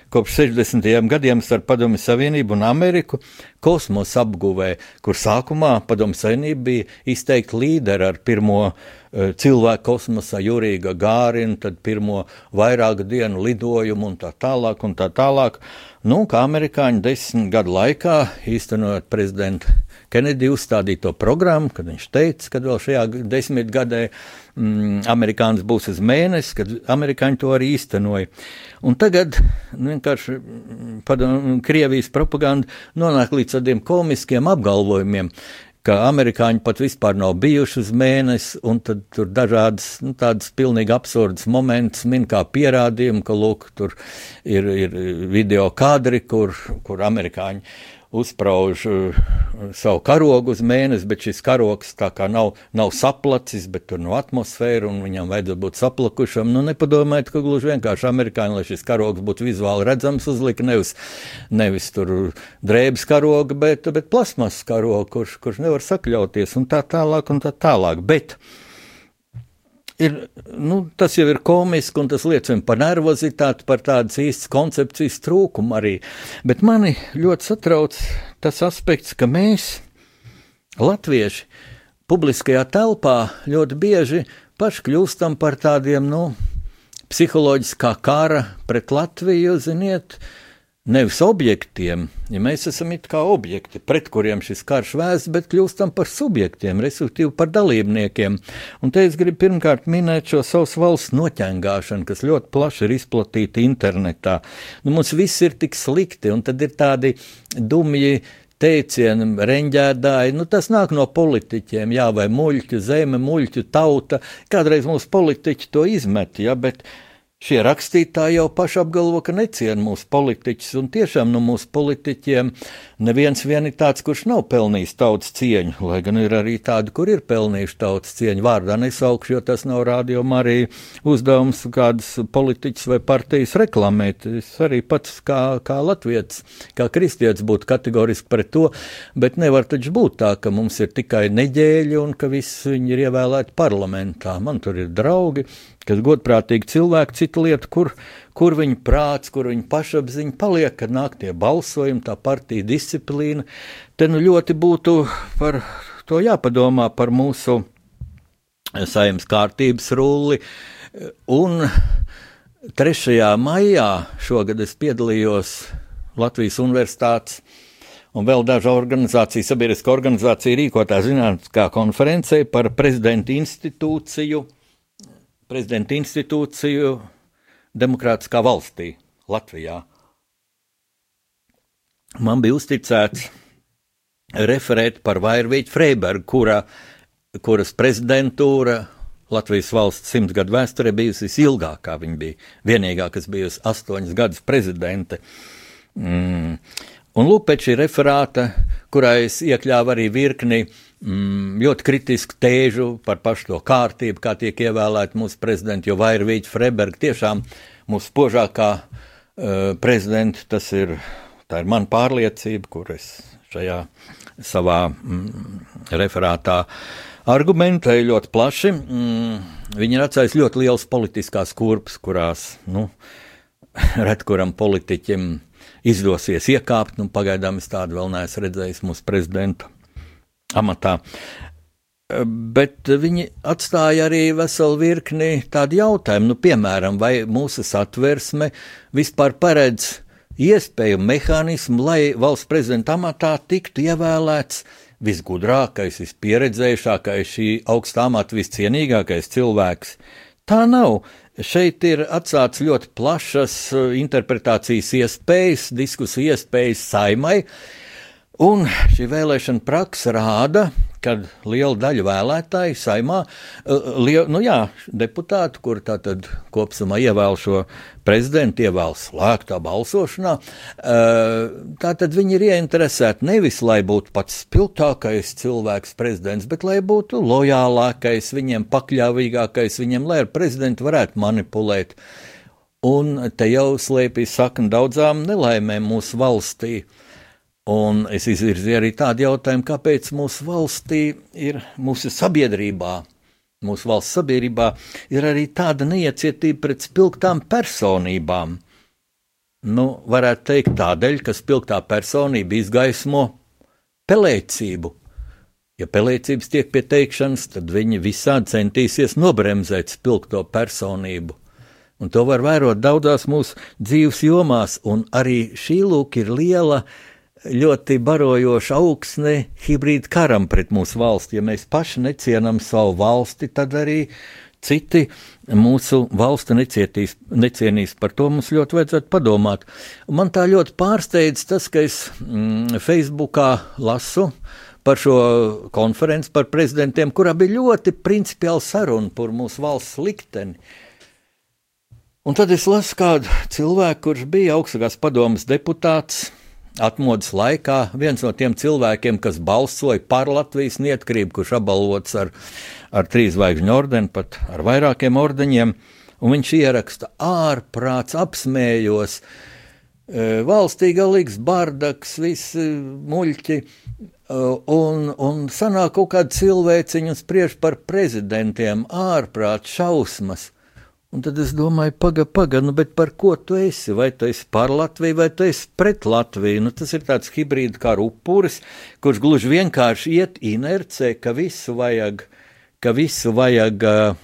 kopš 60. gadiem starp Padomju Savienību un Ameriku kosmosa apguvē, kur sākumā Padomju Savienība bija izteikti līderi ar pirmo uh, cilvēku kosmosā Jurīga Gārinu, tad pirmo vairāku dienu lidojumu un tā tālāk un tā tālāk. Nu, kā amerikāņi desmit gadu laikā īstenojot prezidenta Kenedija uzstādīto programmu, kad viņš teica, ka vēl šajā desmitgadē mm, amerikānis būs uz mēnesi, kad amerikāņi to arī īstenoja. Un tagad nu, vienkārši mm, padom, Krievijas propaganda nonāk līdz tādiem komiskiem apgalvojumiem, ka amerikāņi pat vispār nav bijuši uz mēnesi, un tad tur dažādas nu, tādas pilnīgi absurdas momentus min kā pierādījumu, ka, lūk, tur ir, ir video kadri, kur, kur amerikāņi uzprauž uh, savu karogu uz mēnesi, bet šis karogs tā kā nav, nav saplacis, bet tur no atmosfēra un viņam vajadzētu būt saplakušam. Nu, nepadomājiet, ka gluži vienkārši amerikāņi, lai šis karogs būtu vizuāli redzams, uzlika nevis, nevis tur drēbes karogu, bet, bet plasmas karogu, kurš, kurš nevar sakļauties un tā tālāk un tā tālāk. Bet, ir, nu, tas jau ir komiski, un tas liecina par nervozitāti, par tādas īstas koncepcijas trūkumu arī. Bet mani ļoti satrauc tas aspekts, ka mēs, latvieši, publiskajā telpā ļoti bieži paši kļūstam par tādiem, nu, psiholoģiskā kara pret Latviju, ziniet, uh, nevis objektiem, ja mēs esam it kā objekti, pret kuriem šis karš vēsts, bet kļūstam par subjektiem, respektīvi par dalībniekiem. Un te es gribu pirmkārt minēt šo savas valsts noķengāšanu, kas ļoti plaši ir izplatīta internetā. Nu, mums viss ir tik slikti, un tad ir tādi dumji teicieni, reņģēdāji, nu tas nāk no politiķiem, jā, vai muļķu zeme, muļķu tauta. Kādreiz mūsu politiķi to izmet, jā, bet Šie rakstītāji jau paši apgalvo, ka neciena mūsu politiķus, un tiešām no mūsu politiķiem neviens vien ir tāds, kurš nav pelnījis tautas cieņu, lai gan ir arī tādi, kur ir pelnījuši tautas cieņu. Vārdā nesaukšu, jo tas nav rādījumā arī uzdevums kādas politiķas vai partijas reklamēt. Es arī pats kā, kā latviets, kā kristietis būtu kategoriski pret to, bet nevar taču būt tā, ka mums ir tikai neģēļi un ka visi viņi ir ievēlēti parlamentā. Man tur ir draugi, kas godprātīgi cilvēki, cita lieta, kur, kur viņa prāts, kur viņa pašapziņa paliek, kad nāk tie balsojumi, tā partija disciplīna. Te nu ļoti būtu par to jāpadomā par mūsu saimnes kārtības rulli. Un 3. maijā šogad es piedalījos Latvijas Universitātes un vēl dažu organizāciju, sabiedriska organizācija rīkotā zinātniskā konferencē par prezidenta institūciju prezidenta institūciju demokrātiskā valstī, Latvijā. Man bija uzticēts referēt par Vairvīķu Freibergu, kura, kuras prezidentūra Latvijas valsts simts gadu vēsturē bijusi visilgākā. Viņa bija vienīgā, kas bijusi astoņas gadus prezidente. Mm. Un lūk, pēc šī referāta, kurā es iekļāvu arī virkni uh, mm, ļoti kritisku tēžu par pašu to kārtību, kā tiek ievēlēti mūsu prezidenti, jo Vairvīķa Freberga tiešām mūsu spožākā prezidenti. Tas ir, ir mana pārliecība, kur es šajā savā mm, referātā argumentēju ļoti plaši. Mm, viņi ir atstājis ļoti liels politiskās kurpes, kurās, nu, [laughs] ret kuram politiķim izdosies iekāpt. Nu, pagaidām es tādu vēl neesmu redzējis mūsu prezidenta amatā. Bet viņi atstāja arī veselu virkni tādu jautājumu, nu, piemēram, vai mūsu satversme vispār paredz iespēju mehānismu, lai valsts prezidenta amatā tiktu ievēlēts visgudrākais, vispieredzējušākais, šī augstā amata viscienīgākais cilvēks. Tā nav. Šeit ir atstāts ļoti plašas uh, interpretācijas iespējas, diskusiju iespējas saimai, un šī vēlēšana praksa rāda, kad liela daļa vēlētāju saimā, eh, liel, nu jā, deputātu, kur tātad kopsumā ievēl šo prezidentu, ievēl slēgtā balsošanā, eh, tātad viņi ir ieinteresēti nevis, lai būtu pats spilgtākais cilvēks prezidents, bet lai būtu lojālākais, viņiem pakļāvīgākais, viņiem, lai ar prezidentu varētu manipulēt. Un te jau slēpjas sakna daudzām nelaimēm mūsu valstī. Un es izvirzīju arī tādu jautājumu, kāpēc mūsu valstī ir, mūsu sabiedrībā, mūsu valsts sabiedrībā ir arī tāda neiecietība pret spilgtām personībām. Nu, varētu teikt tādēļ, ka spilgtā personība izgaismo pelēcību. Ja pelēcības tiek pie teikšanas, tad viņi visādi centīsies nobremzēt spilgto personību. Un to var vērot daudzās mūsu dzīves jomās, un arī šī lūk ir liela uh, ļoti barojoša augsne hibrīda karam pret mūsu valsti. Ja mēs paši necienam savu valsti, tad arī citi mūsu valsti necietīs, necienīs. Par to mums ļoti vajadzētu padomāt. Man tā ļoti pārsteidz tas, ka es mm, Facebookā lasu par šo konferenci par prezidentiem, kurā bija ļoti principiāla saruna par mūsu valsts likteni. Un tad es lasu kādu cilvēku, kurš bija augstākās padomas deputāts, atmodas laikā viens no tiem cilvēkiem, kas balsoja par Latvijas neatkarību, kurš apbalvots ar, ar trīs zvaigžņu ordeni, pat ar vairākiem ordeņiem, un viņš ieraksta ārprāts, apsmējos, e, valstī galīgs bardaks, visi muļķi, e, un, un sanāk kaut kāda cilvēciņa un spriež par prezidentiem, ārprāts, šausmas. Un tad es domāju, pagaidi, pagaidi, nu, par ko tu esi? Vai tu esi par Latviju, vai tu esi pret Latviju? Nu, tas ir tāds hibrīds kā upuris, kurš gluži vienkārši iet inercē, ka visu vajag, ka visu vajag uh,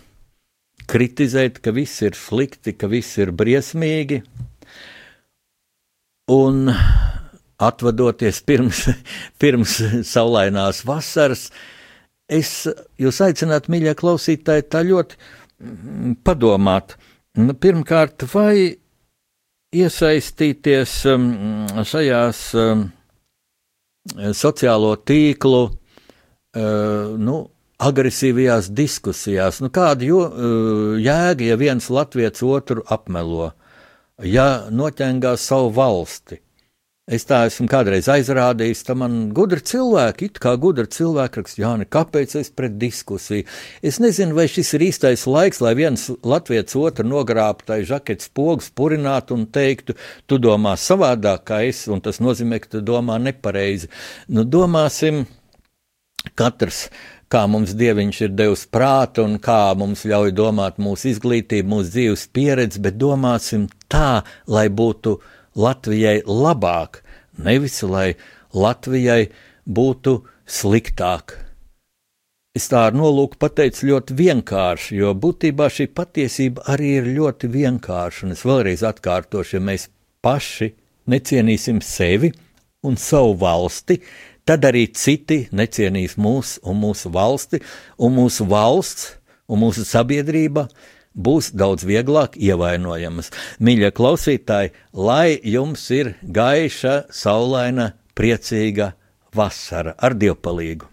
kritizēt, ka viss ir slikti, ka viss ir briesmīgi. Un atvadoties pirms, [laughs] pirms saulainās vasaras, es jūs aicinātu, mīļie klausītāji, tā ļoti padomāt, nu, pirmkārt, vai iesaistīties um, šajās um, sociālo tīklu uh, nu, agresīvajās diskusijās. Nu, kāda uh, jēga, ja viens latviečs otru apmelo, ja noķengā savu valsti? Es tā esmu kādreiz aizrādījis, tam man gudri cilvēki, it kā gudri cilvēki raksta, Jāni, kāpēc es pret diskusiju? Es nezinu, vai šis ir īstais laiks, lai viens latviets otru nogrābtai žaketes pogas purinātu un teiktu, tu domā savādāk kā es, un tas nozīmē, ka tu domā nepareizi. Nu, domāsim, katrs kā mums dieviņš ir devis prātu un kā mums ļauj domāt mūsu izglītību, mūsu dzīves pieredzi, bet domāsim tā, lai būtu Latvijai labāk, nevis lai Latvijai būtu sliktāk. Es tā ar nolūku pateicu ļoti vienkārši, jo būtībā šī patiesība arī ir ļoti vienkārša. Un es vēlreiz atkārtošu, ja mēs paši necienīsim sevi un savu valsti, tad arī citi necienīs mūs un mūsu valsti, un mūsu valsts un mūsu sabiedrība būs daudz vieglāk ievainojamas. Mīļie klausītāji, lai jums ir gaiša, saulaina, priecīga vasara ar dievpalīgu!